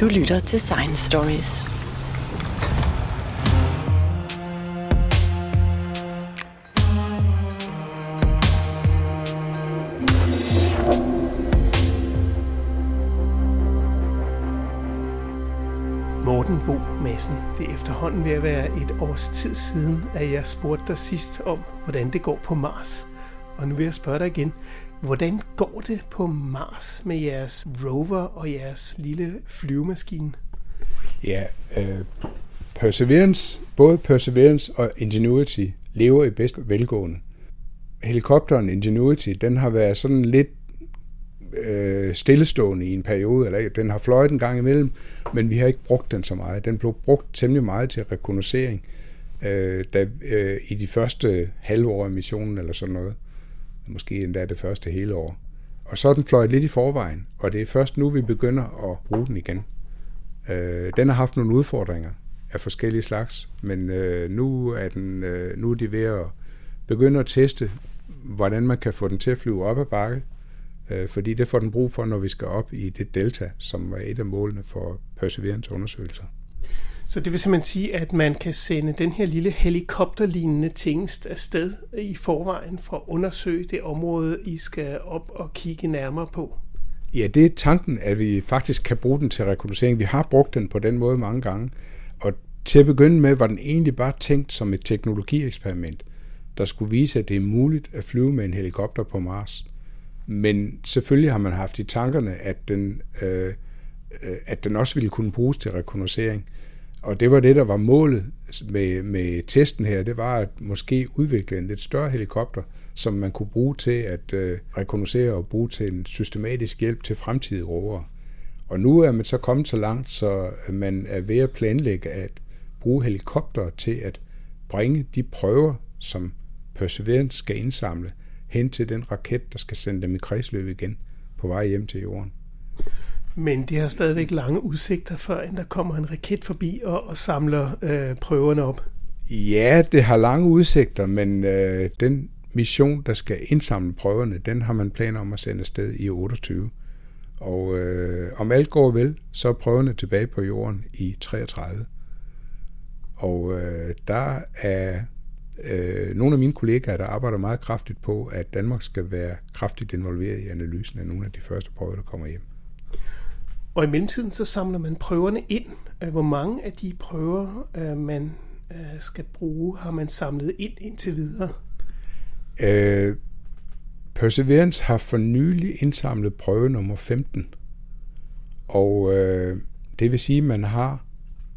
Du lytter til Science Stories. Morten Bo Madsen, det er efterhånden ved at være et års tid siden, at jeg spurgte dig sidst om, hvordan det går på Mars. Og nu vil jeg spørge dig igen, hvordan går det på Mars med jeres rover og jeres lille flyvemaskine? Ja, øh, Perseverance, både Perseverance og Ingenuity lever i bedst velgående. Helikopteren Ingenuity, den har været sådan lidt øh, stillestående i en periode, eller den har fløjet en gang imellem, men vi har ikke brugt den så meget. Den blev brugt temmelig meget til rekognosering øh, da, øh, i de første halve år af missionen eller sådan noget. Måske endda det første hele år. Og så er den fløjet lidt i forvejen, og det er først nu, vi begynder at bruge den igen. Øh, den har haft nogle udfordringer af forskellige slags, men øh, nu, er den, øh, nu er de ved at begynde at teste, hvordan man kan få den til at flyve op ad bakke, øh, fordi det får den brug for, når vi skal op i det delta, som er et af målene for Perseverance undersøgelser. Så det vil simpelthen sige, at man kan sende den her lille helikopterlignende tingest afsted i forvejen for at undersøge det område, I skal op og kigge nærmere på? Ja, det er tanken, at vi faktisk kan bruge den til rekognoscering. Vi har brugt den på den måde mange gange, og til at begynde med var den egentlig bare tænkt som et teknologieksperiment, der skulle vise, at det er muligt at flyve med en helikopter på Mars. Men selvfølgelig har man haft i tankerne, at den, øh, øh at den også ville kunne bruges til rekognoscering. Og det var det, der var målet med, med testen her. Det var at måske udvikle en lidt større helikopter, som man kunne bruge til at øh, rekognosere og bruge til en systematisk hjælp til fremtidige rovere. Og nu er man så kommet så langt, så man er ved at planlægge at bruge helikopter til at bringe de prøver, som Perseverance skal indsamle, hen til den raket, der skal sende dem i kredsløb igen på vej hjem til jorden. Men det har stadigvæk lange udsigter, før der kommer en raket forbi og, og samler øh, prøverne op. Ja, det har lange udsigter, men øh, den mission, der skal indsamle prøverne, den har man planer om at sende afsted i 28. Og øh, om alt går vel, så er prøverne tilbage på jorden i 33. Og øh, der er øh, nogle af mine kollegaer, der arbejder meget kraftigt på, at Danmark skal være kraftigt involveret i analysen af nogle af de første prøver, der kommer hjem. Og i mellemtiden så samler man prøverne ind. Øh, hvor mange af de prøver, øh, man øh, skal bruge, har man samlet ind indtil videre? Øh, Perseverance har for nylig indsamlet prøve nummer 15. Og øh, det vil sige, at man har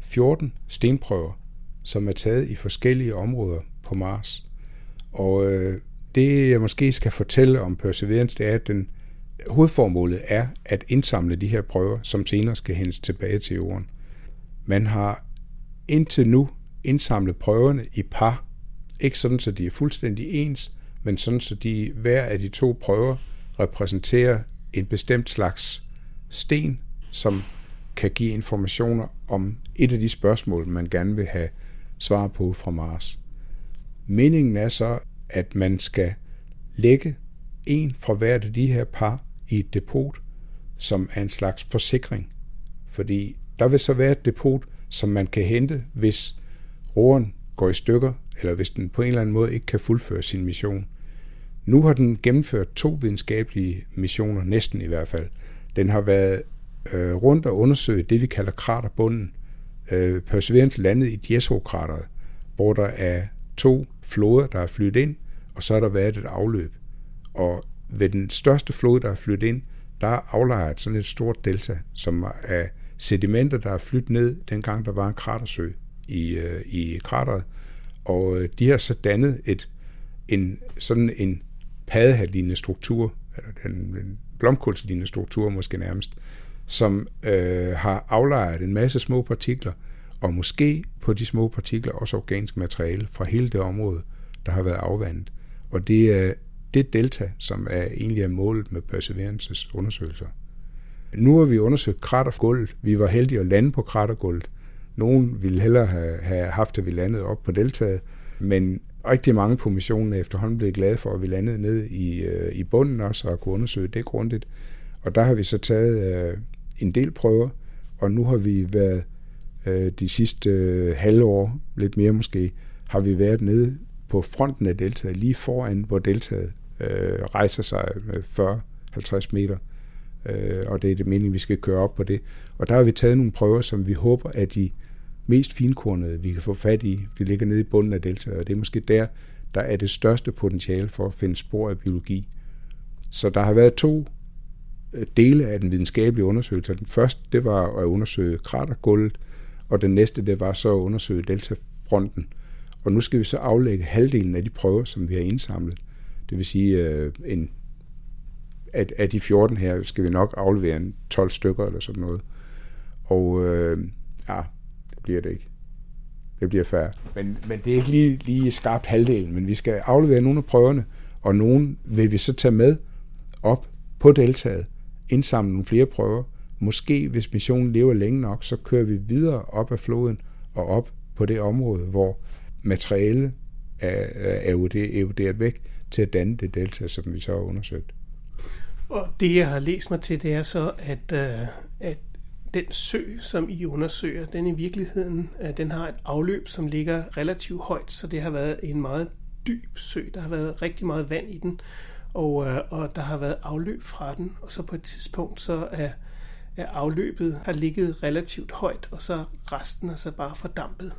14 stenprøver, som er taget i forskellige områder på Mars. Og øh, det jeg måske skal fortælle om Perseverance, det er, at den hovedformålet er at indsamle de her prøver, som senere skal hentes tilbage til jorden. Man har indtil nu indsamlet prøverne i par, ikke sådan, så de er fuldstændig ens, men sådan, så de, hver af de to prøver repræsenterer en bestemt slags sten, som kan give informationer om et af de spørgsmål, man gerne vil have svar på fra Mars. Meningen er så, at man skal lægge en fra hvert af de her par i et depot, som er en slags forsikring. Fordi der vil så være et depot, som man kan hente, hvis roeren går i stykker, eller hvis den på en eller anden måde ikke kan fuldføre sin mission. Nu har den gennemført to videnskabelige missioner, næsten i hvert fald. Den har været øh, rundt og undersøgt det, vi kalder kraterbunden. Øh, Perseverance landet i Dieso-krateret, hvor der er to floder, der er flyttet ind, og så har der været et afløb. Og ved den største flod, der er flyttet ind, der er aflejret sådan et stort delta, som er sedimenter, der er flyttet ned, dengang der var en kratersø i, øh, i krateret. Og øh, de har så dannet et, en, sådan en paddehatlignende struktur, eller en, en blomkålslignende struktur måske nærmest, som øh, har aflejret en masse små partikler, og måske på de små partikler også organisk materiale fra hele det område, der har været afvandet. Og det er det delta, som er egentlig er målet med Perseverances undersøgelser. Nu har vi undersøgt kratergulvet. Vi var heldige at lande på kratergulvet. Nogen ville hellere have, have haft, at vi landede op på deltaget, men rigtig mange på missionen er efterhånden blevet glade for, at vi landede ned i, øh, i bunden også og kunne undersøge det grundigt. Og der har vi så taget øh, en del prøver, og nu har vi været øh, de sidste øh, halve år, lidt mere måske, har vi været nede på fronten af deltaet, lige foran, hvor deltaet øh, rejser sig med 40-50 meter. Øh, og det er det meningen, vi skal køre op på det. Og der har vi taget nogle prøver, som vi håber, at de mest finkornede, vi kan få fat i, de ligger nede i bunden af deltaet, og det er måske der, der er det største potentiale for at finde spor af biologi. Så der har været to øh, dele af den videnskabelige undersøgelse. Den første, det var at undersøge kratergulvet, og den næste, det var så at undersøge deltafronten. Og nu skal vi så aflægge halvdelen af de prøver, som vi har indsamlet. Det vil sige, øh, en, at af de 14 her skal vi nok aflevere en 12 stykker eller sådan noget. Og øh, ja, det bliver det ikke. Det bliver færre. Men, men det er ikke lige, lige skarpt halvdelen, men vi skal aflevere nogle af prøverne, og nogle vil vi så tage med op på deltaget, indsamle nogle flere prøver. Måske, hvis missionen lever længe nok, så kører vi videre op af floden og op på det område, hvor materiale er, er eroderet væk til at danne det delta, som vi så har undersøgt. Og det, jeg har læst mig til, det er så, at, øh, at den sø, som I undersøger, den i virkeligheden, øh, den har et afløb, som ligger relativt højt, så det har været en meget dyb sø. Der har været rigtig meget vand i den, og, øh, og der har været afløb fra den, og så på et tidspunkt, så er, er afløbet har ligget relativt højt, og så resten er så bare fordampet.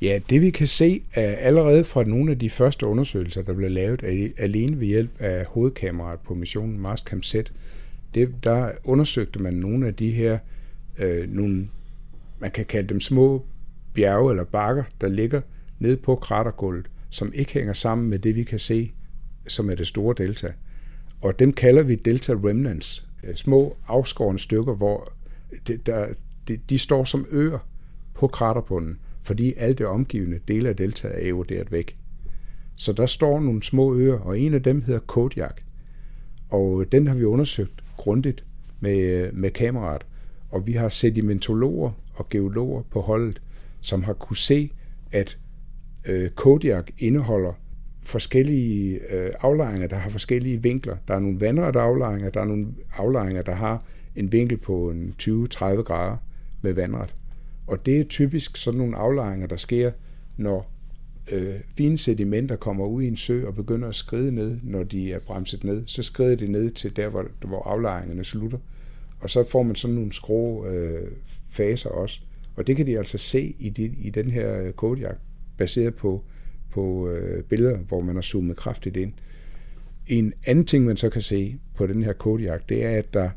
Ja, det vi kan se er allerede fra nogle af de første undersøgelser, der blev lavet alene ved hjælp af hovedkameraet på missionen Marscam Z, det, der undersøgte man nogle af de her, øh, nogle, man kan kalde dem små bjerge eller bakker, der ligger nede på kratergulvet, som ikke hænger sammen med det, vi kan se, som er det store delta. Og dem kalder vi delta remnants, øh, små afskårende stykker, hvor det, der, de, de står som øer på kraterbunden fordi alt det omgivende dele af deltaet er eroderet væk. Så der står nogle små øer, og en af dem hedder Kodiak. Og øh, den har vi undersøgt grundigt med, øh, med kameraet. Og vi har sedimentologer og geologer på holdet, som har kunne se, at øh, Kodiak indeholder forskellige øh, aflejringer, der har forskellige vinkler. Der er nogle vandrette aflejringer, der er nogle aflejringer, der har en vinkel på en 20-30 grader med vandret. Og det er typisk sådan nogle aflejringer, der sker, når øh, fine sedimenter kommer ud i en sø og begynder at skride ned, når de er bremset ned. Så skrider de ned til der, hvor, hvor aflejringerne slutter. Og så får man sådan nogle skrå øh, faser også. Og det kan de altså se i, de, i den her øh, kodjagt, baseret på, på øh, billeder, hvor man har zoomet kraftigt ind. En anden ting, man så kan se på den her kodjagt, det er, at der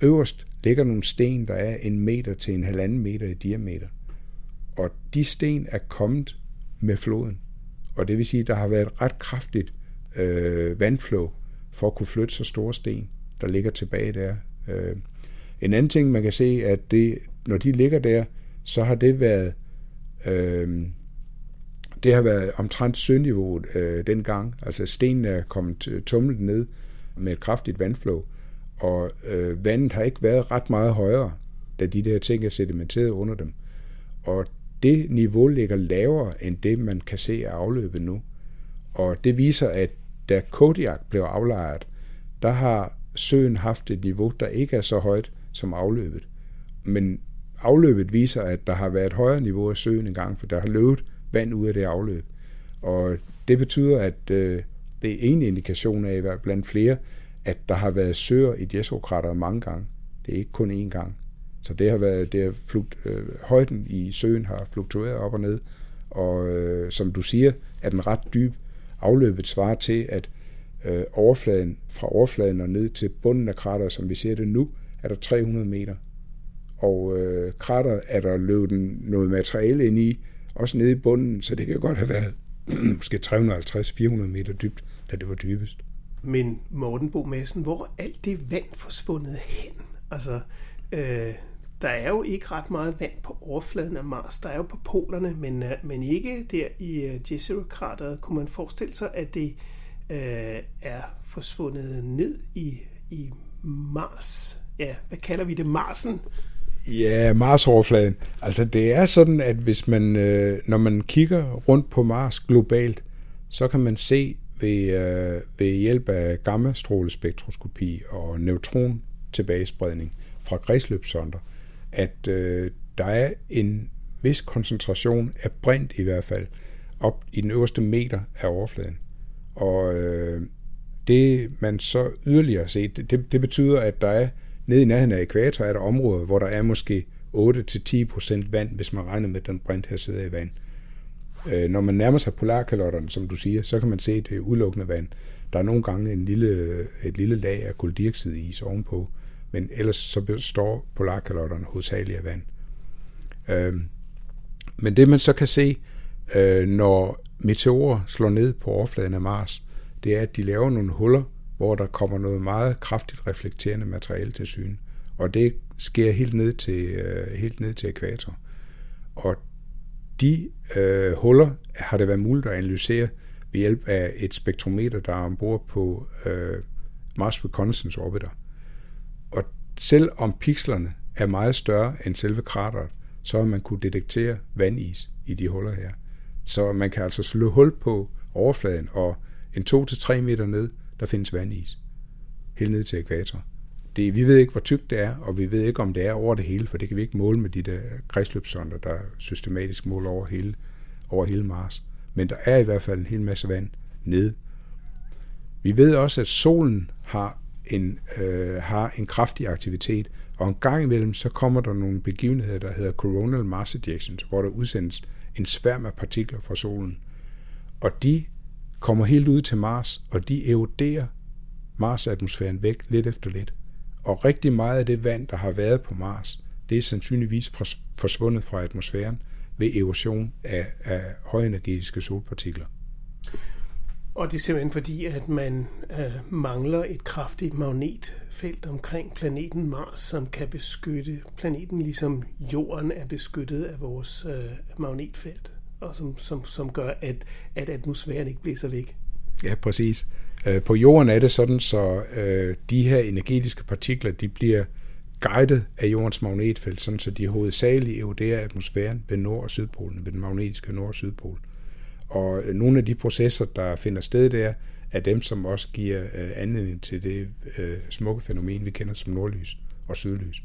øverst ligger nogle sten, der er en meter til en halvanden meter i diameter. Og de sten er kommet med floden. Og det vil sige, at der har været et ret kraftigt øh, vandflow for at kunne flytte så store sten, der ligger tilbage der. Øh. En anden ting, man kan se, at det, når de ligger der, så har det været øh, det har været omtrent søniveauet øh, dengang. Altså stenene er kommet øh, tumlet ned med et kraftigt vandflow og øh, vandet har ikke været ret meget højere, da de der ting er sedimenteret under dem. Og det niveau ligger lavere end det, man kan se af afløbet nu. Og det viser, at da Kodiak blev aflejret, der har søen haft et niveau, der ikke er så højt som afløbet. Men afløbet viser, at der har været et højere niveau af søen engang, for der har løbet vand ud af det afløb. Og det betyder, at øh, det er en indikation af, blandt flere, at der har været søer i Jesokrater mange gange. Det er ikke kun én gang. Så det har været, det har flugt, øh, højden i søen har fluktueret op og ned, og øh, som du siger, er den ret dyb. Afløbet svarer til, at øh, overfladen, fra overfladen og ned til bunden af krateret, som vi ser det nu, er der 300 meter. Og øh, krateret er der løbet noget materiale ind i, også nede i bunden, så det kan godt have været måske 350-400 meter dybt, da det var dybest. Men Morten Bo Madsen, hvor er alt det vand forsvundet hen? Altså, øh, der er jo ikke ret meget vand på overfladen af Mars. Der er jo på polerne, men, øh, men ikke der i øh, Jezero-krateret. Kunne man forestille sig, at det øh, er forsvundet ned i, i Mars? Ja, hvad kalder vi det? Marsen? Ja, Mars-overfladen. Altså det er sådan, at hvis man, øh, når man kigger rundt på Mars globalt, så kan man se ved, øh, ved hjælp af gammastrålespektroskopi og neutron tilbagespredning fra kredsløbssonder, at øh, der er en vis koncentration af brint i hvert fald op i den øverste meter af overfladen. Og øh, det man så yderligere set, det, det betyder, at der er nede i nærheden af ekvator, er der områder, hvor der er måske 8-10% vand, hvis man regner med, at den brint her sidder i vand. Øh, når man nærmer sig polarkalotterne, som du siger, så kan man se, at det er udelukkende vand. Der er nogle gange en lille, et lille lag af koldioxidis ovenpå, men ellers så består polarkalotterne hovedsageligt af vand. Øh, men det man så kan se, øh, når meteorer slår ned på overfladen af Mars, det er, at de laver nogle huller, hvor der kommer noget meget kraftigt reflekterende materiale til syne. Og det sker helt ned til, øh, helt ned til ekvator. Og de øh, huller har det været muligt at analysere ved hjælp af et spektrometer, der er ombord på øh, Mars Reconnaissance Orbiter. Og selv om pixlerne er meget større end selve krateret, så har man kunne detektere vandis i de huller her. Så man kan altså slå hul på overfladen, og en 2-3 meter ned, der findes vandis. Helt ned til ekvator. Det, vi ved ikke, hvor tykt det er, og vi ved ikke, om det er over det hele, for det kan vi ikke måle med de der kredsløbssonder, der systematisk måler over hele, over hele Mars. Men der er i hvert fald en hel masse vand nede. Vi ved også, at solen har en, øh, har en kraftig aktivitet, og en gang imellem så kommer der nogle begivenheder, der hedder coronal mass ejections, hvor der udsendes en sværm af partikler fra solen. Og de kommer helt ud til Mars, og de eroderer Mars-atmosfæren væk lidt efter lidt. Og rigtig meget af det vand, der har været på Mars, det er sandsynligvis forsvundet fra atmosfæren ved erosion af, af højenergetiske solpartikler. Og det er simpelthen fordi, at man øh, mangler et kraftigt magnetfelt omkring planeten Mars, som kan beskytte planeten, ligesom jorden er beskyttet af vores øh, magnetfelt, og som, som, som gør, at, at atmosfæren ikke blæser væk. Ja, præcis. Øh, på jorden er det sådan, så øh, de her energetiske partikler, de bliver guidet af jordens magnetfelt, sådan så de hovedsageligt eroderer atmosfæren ved nord- og sydpolen, ved den magnetiske nord- og sydpol. Og øh, nogle af de processer, der finder sted der, er dem, som også giver anledning til det smukke fænomen, vi kender som nordlys og sydlys.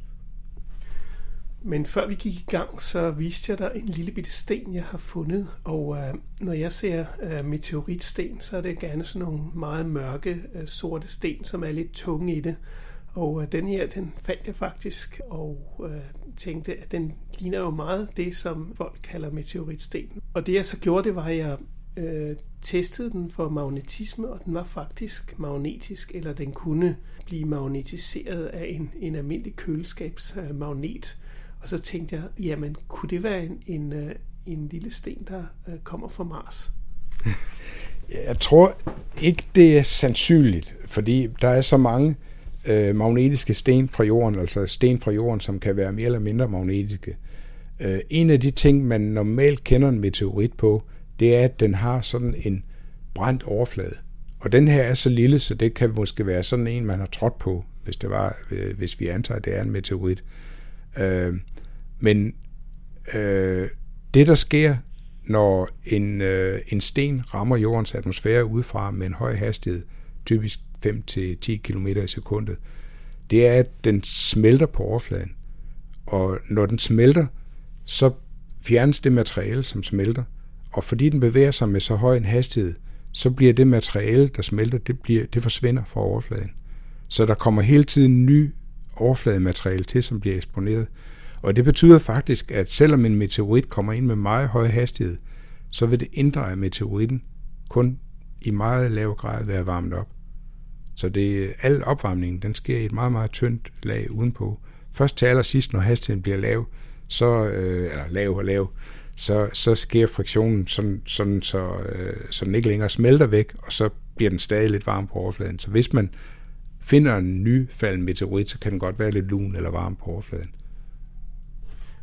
Men før vi gik i gang, så viste jeg dig en lille bitte sten, jeg har fundet. Og øh, når jeg ser øh, meteoritsten, så er det gerne sådan nogle meget mørke, øh, sorte sten, som er lidt tunge i det. Og øh, den her, den faldt jeg faktisk og øh, tænkte, at den ligner jo meget det, som folk kalder meteoritsten. Og det jeg så gjorde, det var, at jeg øh, testede den for magnetisme, og den var faktisk magnetisk, eller den kunne blive magnetiseret af en, en almindelig køleskabsmagnet. Øh, og så tænkte jeg, jamen kunne det være en, en, øh, en lille sten, der øh, kommer fra Mars? Jeg tror ikke, det er sandsynligt, fordi der er så mange øh, magnetiske sten fra jorden, altså sten fra jorden, som kan være mere eller mindre magnetiske. Øh, en af de ting, man normalt kender en meteorit på, det er, at den har sådan en brændt overflade. Og den her er så lille, så det kan måske være sådan en, man har trådt på, hvis, det var, øh, hvis vi antager, at det er en meteorit. Øh, Øh, men øh, det, der sker, når en, øh, en sten rammer jordens atmosfære udefra med en høj hastighed, typisk 5-10 km i sekundet, det er, at den smelter på overfladen. Og når den smelter, så fjernes det materiale, som smelter. Og fordi den bevæger sig med så høj en hastighed, så bliver det materiale, der smelter, det, bliver, det forsvinder fra overfladen. Så der kommer hele tiden ny overflademateriale til, som bliver eksponeret. Og det betyder faktisk, at selvom en meteorit kommer ind med meget høj hastighed, så vil det indre af meteoritten kun i meget lav grad være varmet op. Så det, al opvarmningen, den sker i et meget, meget tyndt lag udenpå. Først til allersidst, når hastigheden bliver lav, så, øh, eller lav og lav, så, så sker friktionen sådan, sådan så, øh, så den ikke længere smelter væk, og så bliver den stadig lidt varm på overfladen. Så hvis man finder en ny falden meteorit, så kan den godt være lidt lun eller varm på overfladen.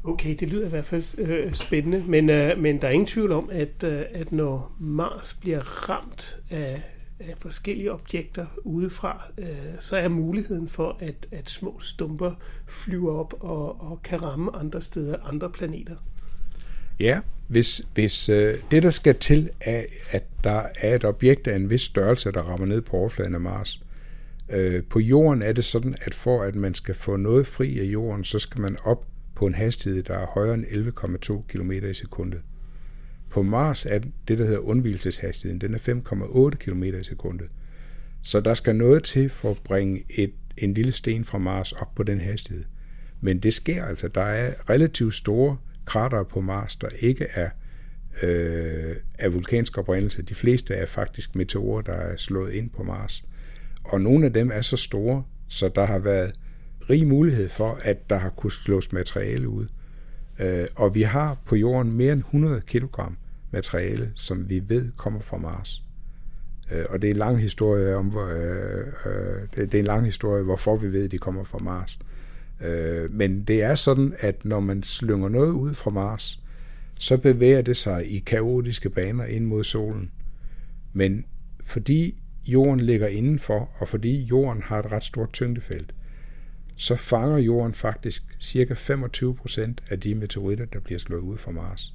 Okay, det lyder i hvert fald øh, spændende, men, øh, men der er ingen tvivl om, at, øh, at når Mars bliver ramt af af forskellige objekter udefra, øh, så er muligheden for, at, at små stumper flyver op og, og kan ramme andre steder, andre planeter. Ja, hvis, hvis øh, det, der skal til, er, at der er et objekt af en vis størrelse, der rammer ned på overfladen af Mars. Øh, på jorden er det sådan, at for at man skal få noget fri af jorden, så skal man op på en hastighed, der er højere end 11,2 km i sekundet. På Mars er det, der hedder undvielseshastigheden, den er 5,8 km i sekundet. Så der skal noget til for at bringe et, en lille sten fra Mars op på den hastighed. Men det sker altså. Der er relativt store krater på Mars, der ikke er øh, af vulkansk oprindelse. De fleste er faktisk meteorer, der er slået ind på Mars. Og nogle af dem er så store, så der har været rig mulighed for, at der har kunnet slås materiale ud. Øh, og vi har på jorden mere end 100 kg materiale, som vi ved kommer fra Mars. Øh, og det er en lang historie om, hvor, øh, det er en lang historie, hvorfor vi ved, at de kommer fra Mars. Men det er sådan, at når man slynger noget ud fra Mars, så bevæger det sig i kaotiske baner ind mod solen. Men fordi jorden ligger indenfor, og fordi jorden har et ret stort tyngdefelt, så fanger jorden faktisk cirka 25% af de meteoritter, der bliver slået ud fra Mars.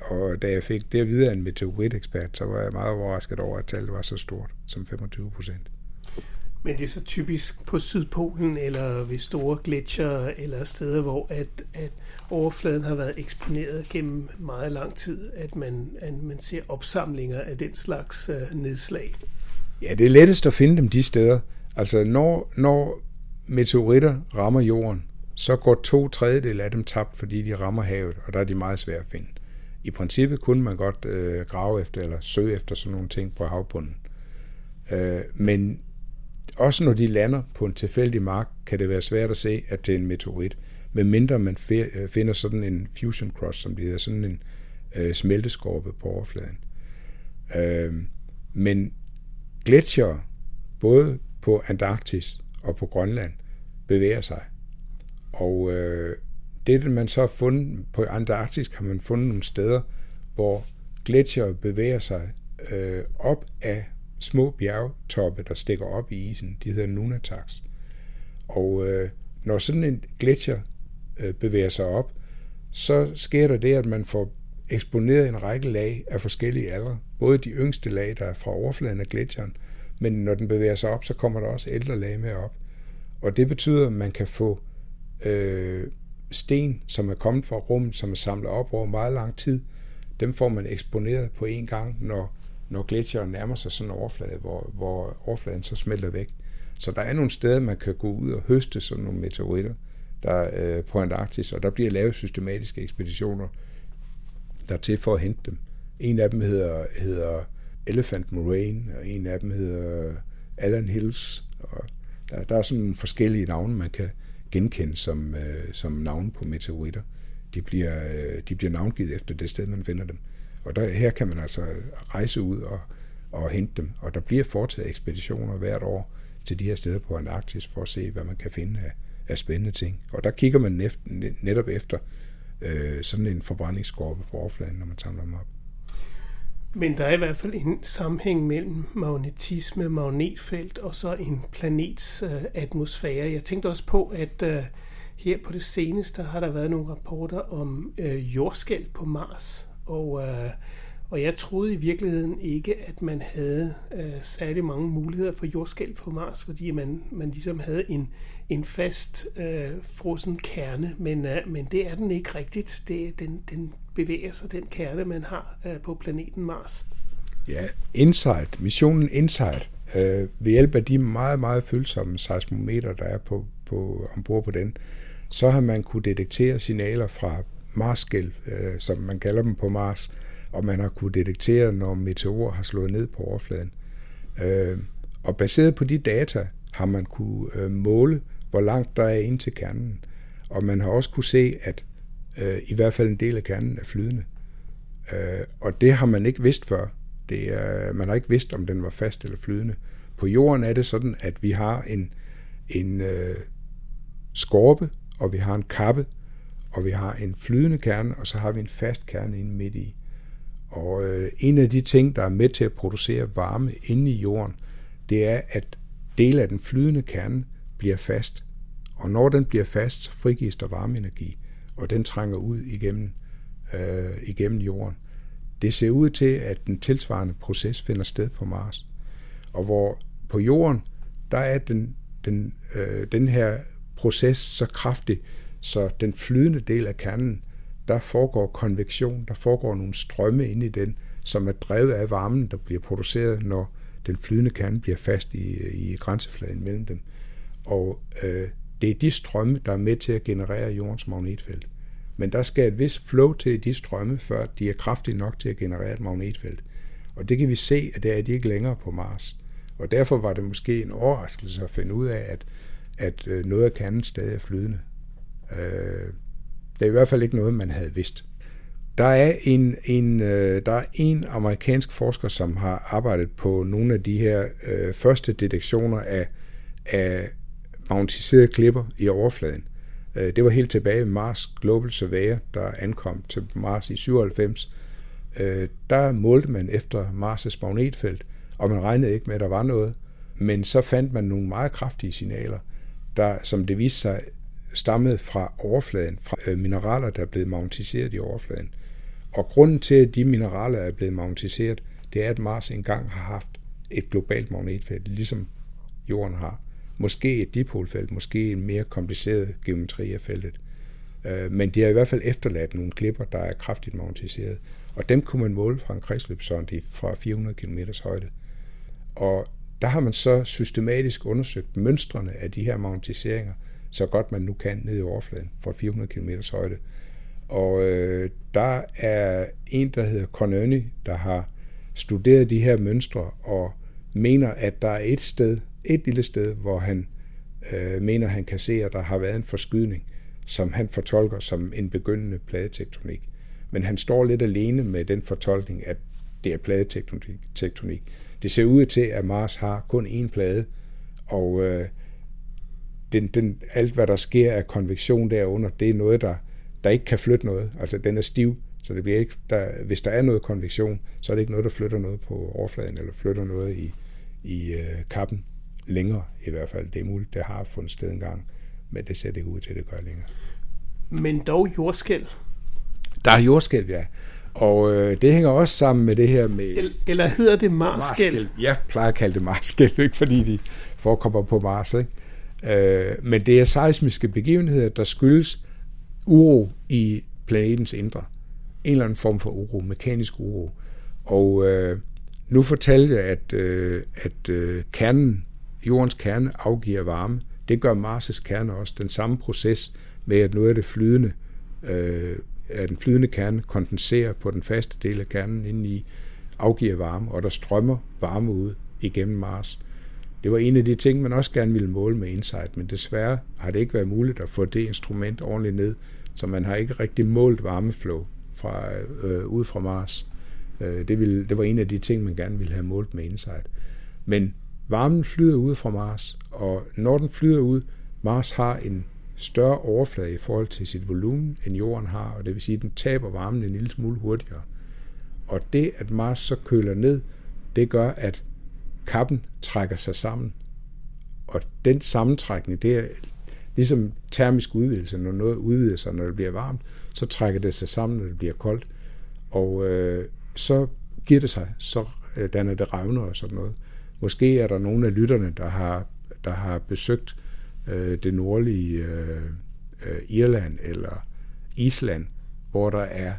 Og da jeg fik det at vide af en meteoritekspert, så var jeg meget overrasket over, at tallet var så stort som 25%. Men det er så typisk på Sydpolen eller ved store gletsjer eller steder, hvor at, at overfladen har været eksponeret gennem meget lang tid, at man, at man ser opsamlinger af den slags uh, nedslag. Ja, det er lettest at finde dem de steder. Altså når, når meteoritter rammer jorden, så går to tredjedel af dem tabt, fordi de rammer havet, og der er de meget svære at finde. I princippet kunne man godt øh, grave efter eller søge efter sådan nogle ting på havbunden. Øh, men også når de lander på en tilfældig mark, kan det være svært at se, at det er en meteorit, medmindre man øh, finder sådan en fusion cross, som det hedder, sådan en øh, smelteskorpe på overfladen. Øh, men gletsjer, både på Antarktis og på Grønland, bevæger sig. Og øh, det, man så har fundet på Antarktis, har man fundet nogle steder, hvor gletsjer bevæger sig øh, op af små bjergtoppe, der stikker op i isen. De hedder nunataks. Og øh, når sådan en gletsjer øh, bevæger sig op, så sker der det, at man får eksponeret en række lag af forskellige aldre. Både de yngste lag, der er fra overfladen af gletsjeren, men når den bevæger sig op, så kommer der også ældre lag med op. Og det betyder, at man kan få øh, sten, som er kommet fra rummet, som er samlet op over meget lang tid, dem får man eksponeret på en gang, når når gletsjeren nærmer sig sådan en overflade, hvor, hvor overfladen så smelter væk. Så der er nogle steder, man kan gå ud og høste sådan nogle meteoritter der, øh, på Antarktis, og der bliver lavet systematiske ekspeditioner, der er til for at hente dem. En af dem hedder, hedder Elephant Moraine, og en af dem hedder Allen Hills, og der, der er sådan forskellige navne, man kan genkende som, øh, som navn på meteoritter. De bliver, øh, de bliver navngivet efter det sted, man finder dem. Og der, her kan man altså rejse ud og, og hente dem. Og der bliver foretaget ekspeditioner hvert år til de her steder på Antarktis for at se, hvad man kan finde af, af spændende ting. Og der kigger man net, netop efter øh, sådan en forbrændingsskorpe på overfladen, når man samler dem op. Men der er i hvert fald en sammenhæng mellem magnetisme, magnetfelt og så en planets øh, atmosfære. Jeg tænkte også på, at øh, her på det seneste har der været nogle rapporter om øh, jordskæld på Mars, og, øh, og jeg troede i virkeligheden ikke, at man havde øh, særlig mange muligheder for jordskælv på Mars, fordi man, man ligesom havde en, en fast øh, frossen kerne, men, øh, men det er den ikke rigtigt. Det, den, den bevæger sig, den kerne, man har øh, på planeten Mars. Ja, InSight, missionen InSight, øh, ved hjælp af de meget, meget følsomme seismometer, der er på, på, ombord på den, så har man kunne detektere signaler fra Marsskælv, øh, som man kalder dem på Mars, og man har kunne detektere, når meteorer har slået ned på overfladen. Øh, og baseret på de data har man kunne øh, måle, hvor langt der er ind til kernen. Og man har også kunne se, at øh, i hvert fald en del af kernen er flydende. Øh, og det har man ikke vidst før. Det er, man har ikke vidst, om den var fast eller flydende. På jorden er det sådan, at vi har en, en øh, skorpe, og vi har en kappe, og vi har en flydende kerne, og så har vi en fast kerne inde midt i. Og øh, en af de ting, der er med til at producere varme inde i jorden, det er, at dele af den flydende kerne bliver fast. Og når den bliver fast, så frigives der varmeenergi, og den trænger ud igennem, øh, igennem jorden. Det ser ud til, at den tilsvarende proces finder sted på Mars. Og hvor på jorden, der er den, den, øh, den her proces så kraftig, Så den flydende del af kernen, der foregår konvektion, der foregår nogle strømme inde i den, som er drevet af varmen, der bliver produceret, når den flydende kerne bliver fast i, i grænsefladen mellem dem. Og øh, det er de strømme, der er med til at generere jordens magnetfelt. Men der skal et vis flow til de strømme, før de er kraftige nok til at generere et magnetfelt. Og det kan vi se, at det er de ikke længere på Mars. Og derfor var det måske en overraskelse at finde ud af, at, at øh, noget af kernen stadig er flydende. Øh, det er i hvert fald ikke noget, man havde vidst. Der er en, en, øh, der er en amerikansk forsker, som har arbejdet på nogle af de her øh, første detektioner af, af magnetiserede klipper i overfladen. Øh, det var helt tilbage med Mars Global Surveyor, der ankom til Mars i 97. Øh, der målte man efter Mars' magnetfelt, og man regnede ikke med, at der var noget. Men så fandt man nogle meget kraftige signaler, der, som det viste sig, stammede fra overfladen, fra øh, mineraler, der er blevet magnetiseret i overfladen. Og grunden til, at de mineraler er blevet magnetiseret, det er, at Mars engang har haft et globalt magnetfelt, ligesom Jorden har. Måske et dipolfelt, måske en mere kompliceret geometri af feltet. Øh, men de har i hvert fald efterladt nogle klipper, der er kraftigt magnetiseret. Og dem kunne man måle fra en kredsløbssonde fra 400 km højde. Og der har man så systematisk undersøgt mønstrene af de her magnetiseringer, så godt man nu kan ned i overfladen fra 400 km højde. Og øh, der er en, der hedder Cornoni, der har studeret de her mønstre og mener, at der er et sted, et lille sted, hvor han øh, mener, han kan se, at der har været en forskydning, som han fortolker som en begyndende pladetektonik. Men han står lidt alene med den fortolkning, at det er pladetektonik. Det ser ud til, at Mars har kun én plade, og øh, den, den, alt, hvad der sker af konvektion derunder, det er noget, der, der ikke kan flytte noget. Altså, den er stiv, så det bliver ikke, der, hvis der er noget konvektion, så er det ikke noget, der flytter noget på overfladen, eller flytter noget i, i øh, kappen længere i hvert fald. Det er muligt, det har fundet sted engang, men det ser det ud til, at det gør længere. Men dog jordskæld. Der er jordskæld, ja. Og øh, det hænger også sammen med det her med... Eller hedder det Marsskæld? Jeg plejer at kalde det Marsskæld, ikke fordi de forekommer på Mars. Ikke? Øh, men det er seismiske begivenheder, der skyldes uro i planetens indre. En eller anden form for uro, mekanisk uro. Og øh, nu fortalte jeg, at, øh, at øh, kernen, jordens kerne afgiver varme. Det gør Mars' kerne også. Den samme proces med, at noget af det flydende, øh, at den flydende kerne kondenserer på den faste del af kernen indeni, afgiver varme, og der strømmer varme ud igennem Mars. Det var en af de ting, man også gerne ville måle med Insight, men desværre har det ikke været muligt at få det instrument ordentligt ned, så man har ikke rigtig målt varmeflow fra, øh, ud fra Mars. Øh, det, ville, det var en af de ting, man gerne ville have målt med Insight. Men varmen flyder ud fra Mars, og når den flyder ud, Mars har en større overflade i forhold til sit volumen, end jorden har, og det vil sige, at den taber varmen en lille smule hurtigere. Og det, at Mars så køler ned, det gør, at kappen trækker sig sammen. Og den sammentrækning, det er ligesom termisk udvidelse. Når noget udvider sig, når det bliver varmt, så trækker det sig sammen, når det bliver koldt. Og øh, så giver det sig, så øh, danner det revner og sådan noget. Måske er der nogle af lytterne, der har, der har besøgt øh, det nordlige øh, øh Irland eller Island, hvor der er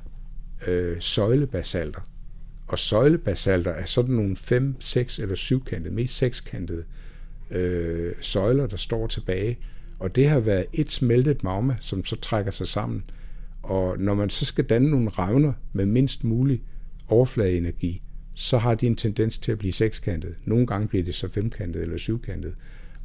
øh, søjlebasalter. Og søjlebasalter er sådan nogle 5, 6 eller syvkantede, mest sekskantede øh, søjler, der står tilbage. Og det har været et smeltet magma, som så trækker sig sammen. Og når man så skal danne nogle revner med mindst mulig overfladeenergi, så har de en tendens til at blive sekskantet. Nogle gange bliver det så femkantet eller syvkantet.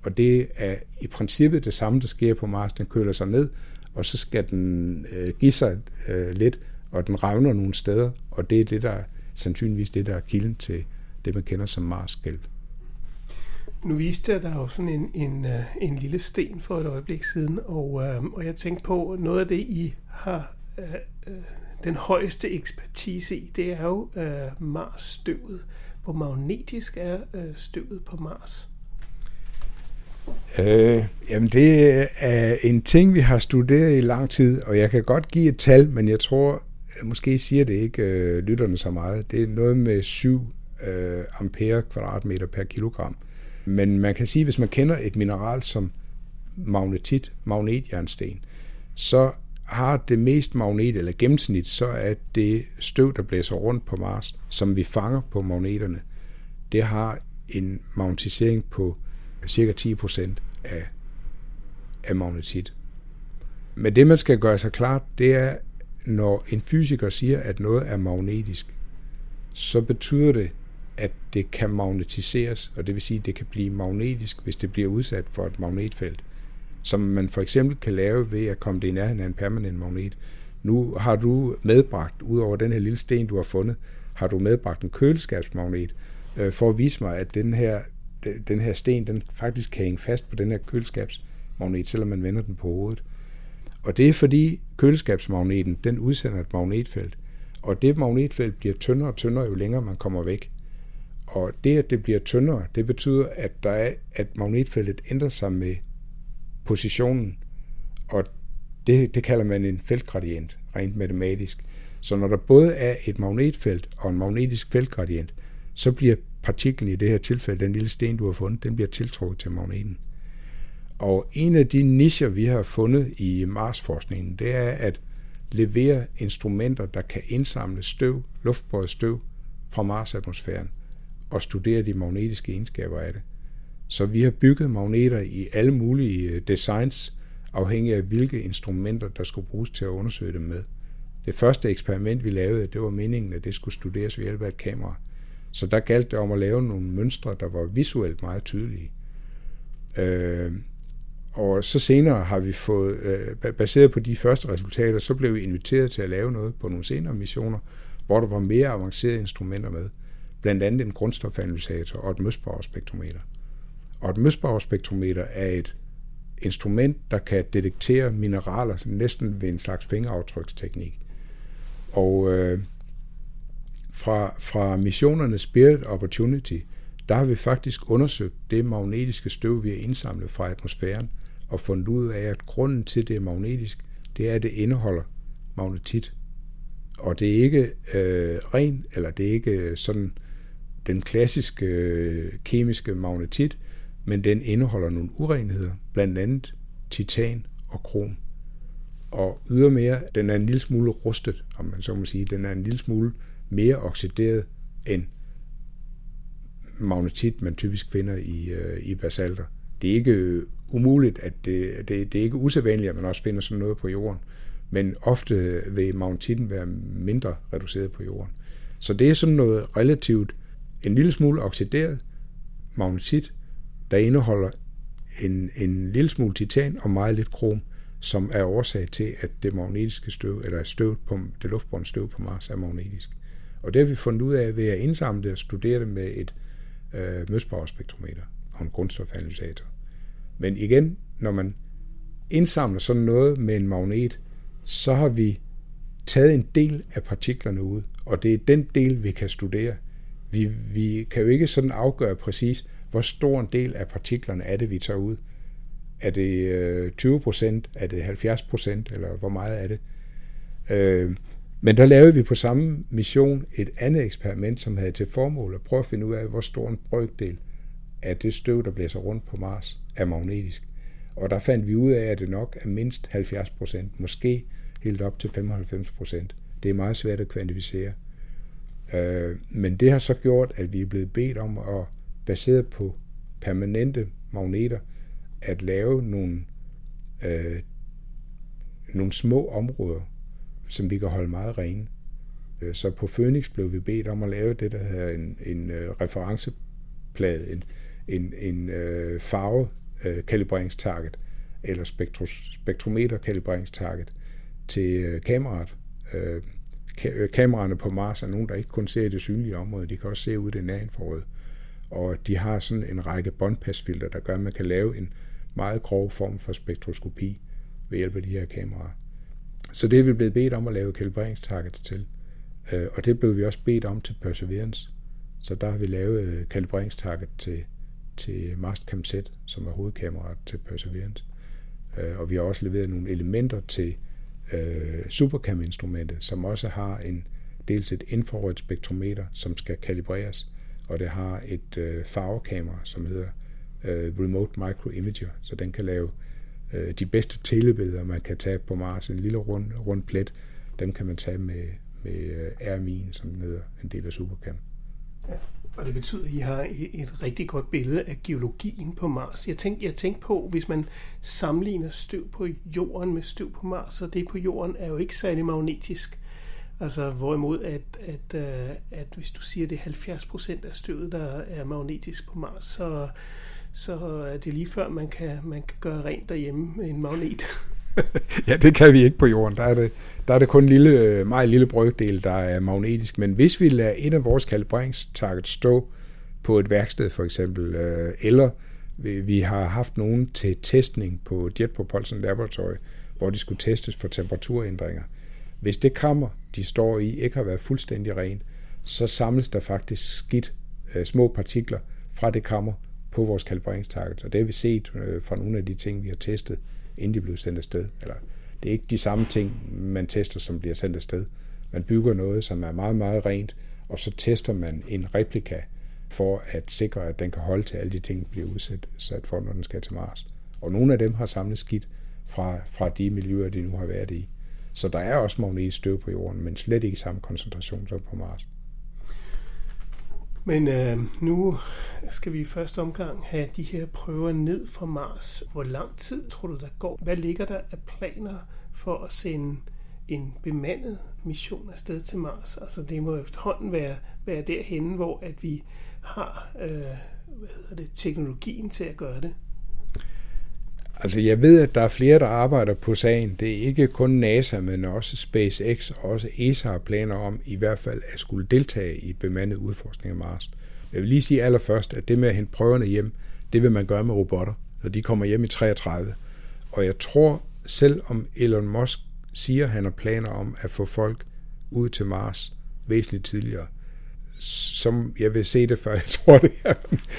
Og det er i princippet det samme, der sker på Mars. Den køler sig ned, og så skal den øh, give sig øh, lidt, og den revner nogle steder, og det er det, der sandsynligvis det, der er kilden til det, man kender som Mars-skælv. Nu viste jeg dig jo sådan en, en, øh, en lille sten for et øjeblik siden, og, øh, og jeg tænkte på, noget af det, I har øh, øh den højeste ekspertise i, det er jo øh, Mars-støvet. Hvor magnetisk er øh, støvet på Mars? Øh, jamen det er en ting, vi har studeret i lang tid, og jeg kan godt give et tal, men jeg tror, øh, måske siger det ikke øh, lytterne så meget. Det er noget med 7 øh, ampere kvadratmeter per kilogram. Men man kan sige, hvis man kender et mineral som magnetit, magnetjernsten, så har det mest magnet, eller gennemsnit, så er det støv, der blæser rundt på Mars, som vi fanger på magneterne, det har en magnetisering på cirka 10% af, af magnetit. Men det, man skal gøre sig klart, det er, når en fysiker siger, at noget er magnetisk, så betyder det, at det kan magnetiseres, og det vil sige, at det kan blive magnetisk, hvis det bliver udsat for et magnetfelt, som man for eksempel kan lave ved at komme det i nærheden af en permanent magnet. Nu har du medbragt, ud over den her lille sten, du har fundet, har du medbragt en køleskabsmagnet, øh, for at vise mig, at den her, den her sten, den faktisk kan hænge fast på den her køleskabsmagnet, selvom man vender den på hovedet. Og det er fordi køleskabsmagneten, den udsender et magnetfelt. Og det magnetfelt bliver tyndere og tyndere, jo længere man kommer væk. Og det, at det bliver tyndere, det betyder, at, der er, at magnetfeltet ændrer sig med positionen. Og det, det kalder man en feltgradient, rent matematisk. Så når der både er et magnetfelt og en magnetisk feltgradient, så bliver partiklen i det her tilfælde, den lille sten, du har fundet, den bliver tiltrukket til magneten. Og en af de nischer, vi har fundet i Mars-forskningen, det er at levere instrumenter, der kan indsamle støv, luftbåret støv fra Mars-atmosfæren og studere de magnetiske egenskaber af det. Så vi har bygget magneter i alle mulige øh, designs, afhængig af hvilke instrumenter, der skulle bruges til at undersøge dem med. Det første eksperiment, vi lavede, det var meningen, at det skulle studeres ved hjælp af et kamera. Så der galt det om at lave nogle mønstre, der var visuelt meget tydelige. Øh, og så senere har vi fået, øh, baseret på de første resultater, så blev vi inviteret til at lave noget på nogle senere missioner, hvor der var mere avancerede instrumenter med. Blandt andet en grundstofanalysator og et møsbauer-spektrometer. Og et møsbauer-spektrometer er et instrument, der kan detektere mineraler næsten ved en slags fingeraftryksteknik. Og øh, fra, fra missionerne Spirit Opportunity, der har vi faktisk undersøgt det magnetiske støv, vi har indsamlet fra atmosfæren, og fundet ud af, at grunden til, det er magnetisk, det er, at det indeholder magnetit. Og det er ikke øh, ren, eller det er ikke sådan den klassiske øh, kemiske magnetit, men den indeholder nogle urenheder, blandt andet titan og krom. Og ydermere, den er en lille smule rustet, om man så må sige. Den er en lille smule mere oxideret end magnetit, man typisk finder i, øh, i basalter. Det er ikke øh, umuligt, at det, det, det er ikke usædvanligt, at man også finder sådan noget på jorden, men ofte vil magnetitten være mindre reduceret på jorden. Så det er sådan noget relativt en lille smule oxideret magnetit, der indeholder en, en lille smule titan og meget lidt krom, som er årsag til, at det magnetiske støv, eller støv på, det luftbårne støv på Mars er magnetisk. Og det har vi fundet ud af ved at indsamle det og studere det med et øh, møsbauer-spektrometer og en grundstofanalysator. Men igen, når man indsamler sådan noget med en magnet, så har vi taget en del af partiklerne ud, og det er den del, vi kan studere. Vi, vi kan jo ikke sådan afgøre præcis, hvor stor en del af partiklerne er det, vi tager ud. Er det øh, 20 procent? Er det 70 procent? Eller hvor meget er det? Øh, men der lavede vi på samme mission et andet eksperiment, som havde til formål at prøve at finde ud af, hvor stor en brøkdel af det støv, der blæser rundt på Mars, er magnetisk. Og der fandt vi ud af, at det nok er mindst 70 procent, måske helt op til 95 procent. Det er meget svært at kvantificere. Øh, men det har så gjort, at vi er blevet bedt om at, baseret på permanente magneter, at lave nogle, øh, nogle små områder, som vi kan holde meget rene. Øh, så på Phoenix blev vi bedt om at lave det, der hedder en, en uh, referenceplade, en, en, en uh, farve uh, kalibreringstarget, eller spektros, spektrometer kalibreringstarget til uh, kameraet. Uh, ka- kameraerne på Mars er nogen, der ikke kun ser det synlige område, de kan også se ud i det nærinforråd. Og de har sådan en række båndpasfilter, der gør, at man kan lave en meget grov form for spektroskopi ved hjælp af de her kameraer. Så det er vi blevet bedt om at lave kalibreringstargets til. Øh, og det blev vi også bedt om til Perseverance. Så der har vi lavet øh, kalibreringstarget til, til Mastcam Z, som er hovedkameraet til Perseverance. Øh, og vi har også leveret nogle elementer til Supercam-instrumentet, som også har en dels et infrarødt spektrometer, som skal kalibreres, og det har et øh, farvekamera, som hedder øh, Remote Micro Imager, så den kan lave øh, de bedste telebilleder, man kan tage på Mars, en lille rund, rund plet, dem kan man tage med, med øh, RMI'en, som den hedder, en del af Supercam. Ja. Og det betyder, at I har et rigtig godt billede af geologien på Mars. Jeg tænkte, jeg tænkte på, hvis man sammenligner støv på jorden med støv på Mars, så det på jorden er jo ikke særlig magnetisk. Altså hvorimod, at, at, at, at hvis du siger, at det er 70 procent af støvet, der er magnetisk på Mars, så, så er det lige før, man kan, man kan gøre rent derhjemme med en magnet. ja, det kan vi ikke på jorden. Der er det, der er det kun en lille, øh, meget lille brøkdel, der er magnetisk. Men hvis vi lader et af vores kalibreringstargets stå på et værksted for eksempel, øh, eller vi, vi har haft nogen til testning på Jet Propulsion Laboratory, hvor de skulle testes for temperaturændringer. Hvis det kammer, de står i, ikke har været fuldstændig ren, så samles der faktisk skidt øh, små partikler fra det kammer på vores kalibreringstarget. Og det har vi set øh, fra nogle af de ting, vi har testet inden de blev sendt afsted. Eller, det er ikke de samme ting, man tester, som bliver sendt afsted. Man bygger noget, som er meget, meget rent, og så tester man en replika for at sikre, at den kan holde til alle de ting, der bliver udsat sat for, når den skal til Mars. Og nogle af dem har samlet skidt fra, fra de miljøer, de nu har været i. Så der er også magnetstøv støv på jorden, men slet ikke i samme koncentration som på Mars. Men øh, nu skal vi i første omgang have de her prøver ned fra Mars. Hvor lang tid tror du, der går? Hvad ligger der af planer for at sende en bemandet mission afsted til Mars? Altså det må efterhånden være, være derhenne, hvor at vi har øh, hvad hedder det, teknologien til at gøre det. Altså jeg ved, at der er flere, der arbejder på sagen. Det er ikke kun NASA, men også SpaceX og også ESA har planer om i hvert fald at skulle deltage i bemandet udforskning af Mars. Jeg vil lige sige allerførst, at det med at hente prøverne hjem, det vil man gøre med robotter, så de kommer hjem i 33. Og jeg tror, selv om Elon Musk siger, at han har planer om at få folk ud til Mars væsentligt tidligere, som jeg vil se det før, jeg tror det er,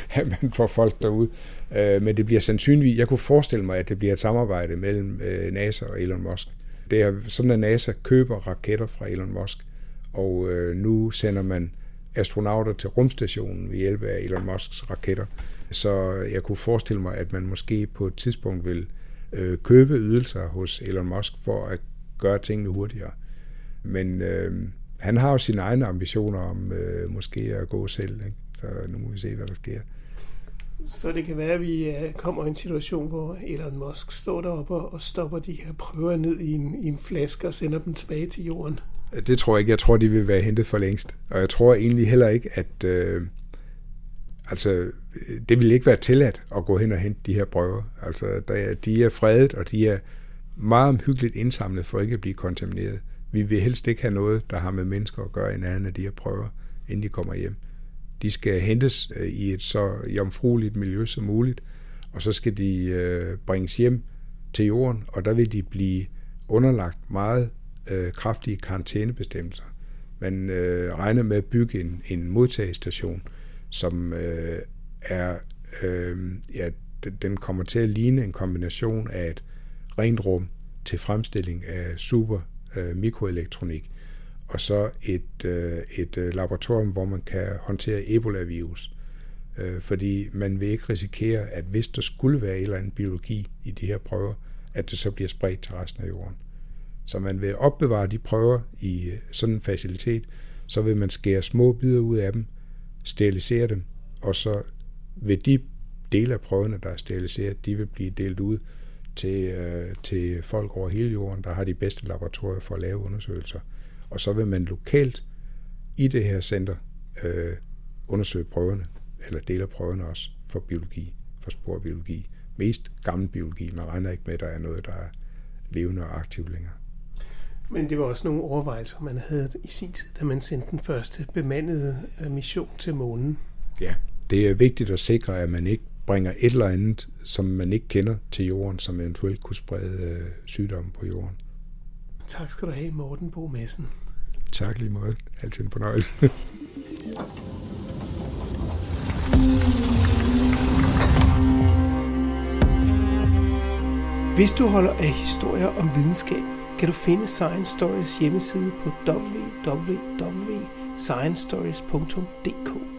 at man får folk derud. Øh, men det bliver sandsynligt, jeg kunne forestille mig, at det bliver et samarbejde mellem øh, NASA og Elon Musk. Det er sådan, at NASA køber raketter fra Elon Musk, og øh, nu sender man astronauter til rumstationen ved hjælp af Elon Musks raketter. Så jeg kunne forestille mig, at man måske på et tidspunkt vil øh, købe ydelser hos Elon Musk for at gøre tingene hurtigere. Men øh, han har jo sine egne ambitioner om øh, måske at gå selv, ikke? så nu må vi se, hvad der sker. Så det kan være, at vi øh, kommer i en situation, hvor Elon Musk står deroppe og stopper de her prøver ned i en, i en flaske og sender dem tilbage til jorden. Det tror jeg ikke. Jeg tror, de vil være hentet for længst. Og jeg tror egentlig heller ikke, at øh, altså, det vil ikke være tilladt at gå hen og hente de her prøver. Altså, der, de er fredet, og de er meget omhyggeligt indsamlet for ikke at blive kontamineret. Vi vil helst ikke have noget, der har med mennesker at gøre i nærheden af de her prøver, inden de kommer hjem. De skal hentes øh, i et så jomfrueligt miljø som muligt, og så skal de øh, bringes hjem til jorden, og der vil de blive underlagt meget øh, kraftige karantænebestemmelser. Man øh, regner med at bygge en, en modtagestation, som øh, er, øh, ja, den kommer til at ligne en kombination af et rent rum til fremstilling af super øh, mikroelektronik, og så et, øh, et øh, laboratorium, hvor man kan håndtere Ebola-virus. Øh, fordi man vil ikke risikere, at hvis der skulle være en eller anden biologi i de her prøver, at det så bliver spredt til resten af jorden. Så man vil opbevare de prøver i øh, sådan en facilitet, så vil man skære små bidder ud af dem, sterilisere dem, og så vil de dele af prøverne, der er steriliseret, de vil blive delt ud til, øh, til folk over hele jorden, der har de bedste laboratorier for at lave undersøgelser. Og så vil man lokalt i det her center øh, undersøge prøverne, eller dele af prøverne også for biologi, for sporbiologi. Mest gammel biologi. Man regner ikke med, at der er noget, der er levende og aktivt længere. Men det var også nogle overvejelser, man havde i sin tid, da man sendte den første bemandede øh, mission til månen. Ja, det er vigtigt at sikre, at man ikke bringer et eller andet, som man ikke kender til jorden, som eventuelt kunne sprede øh, sygdomme på jorden. Tak skal du have, Morten Bo Madsen. Tak lige måde. Altid en fornøjelse. Hvis du holder af historier om videnskab, kan du finde Science Stories hjemmeside på www.sciencestories.dk.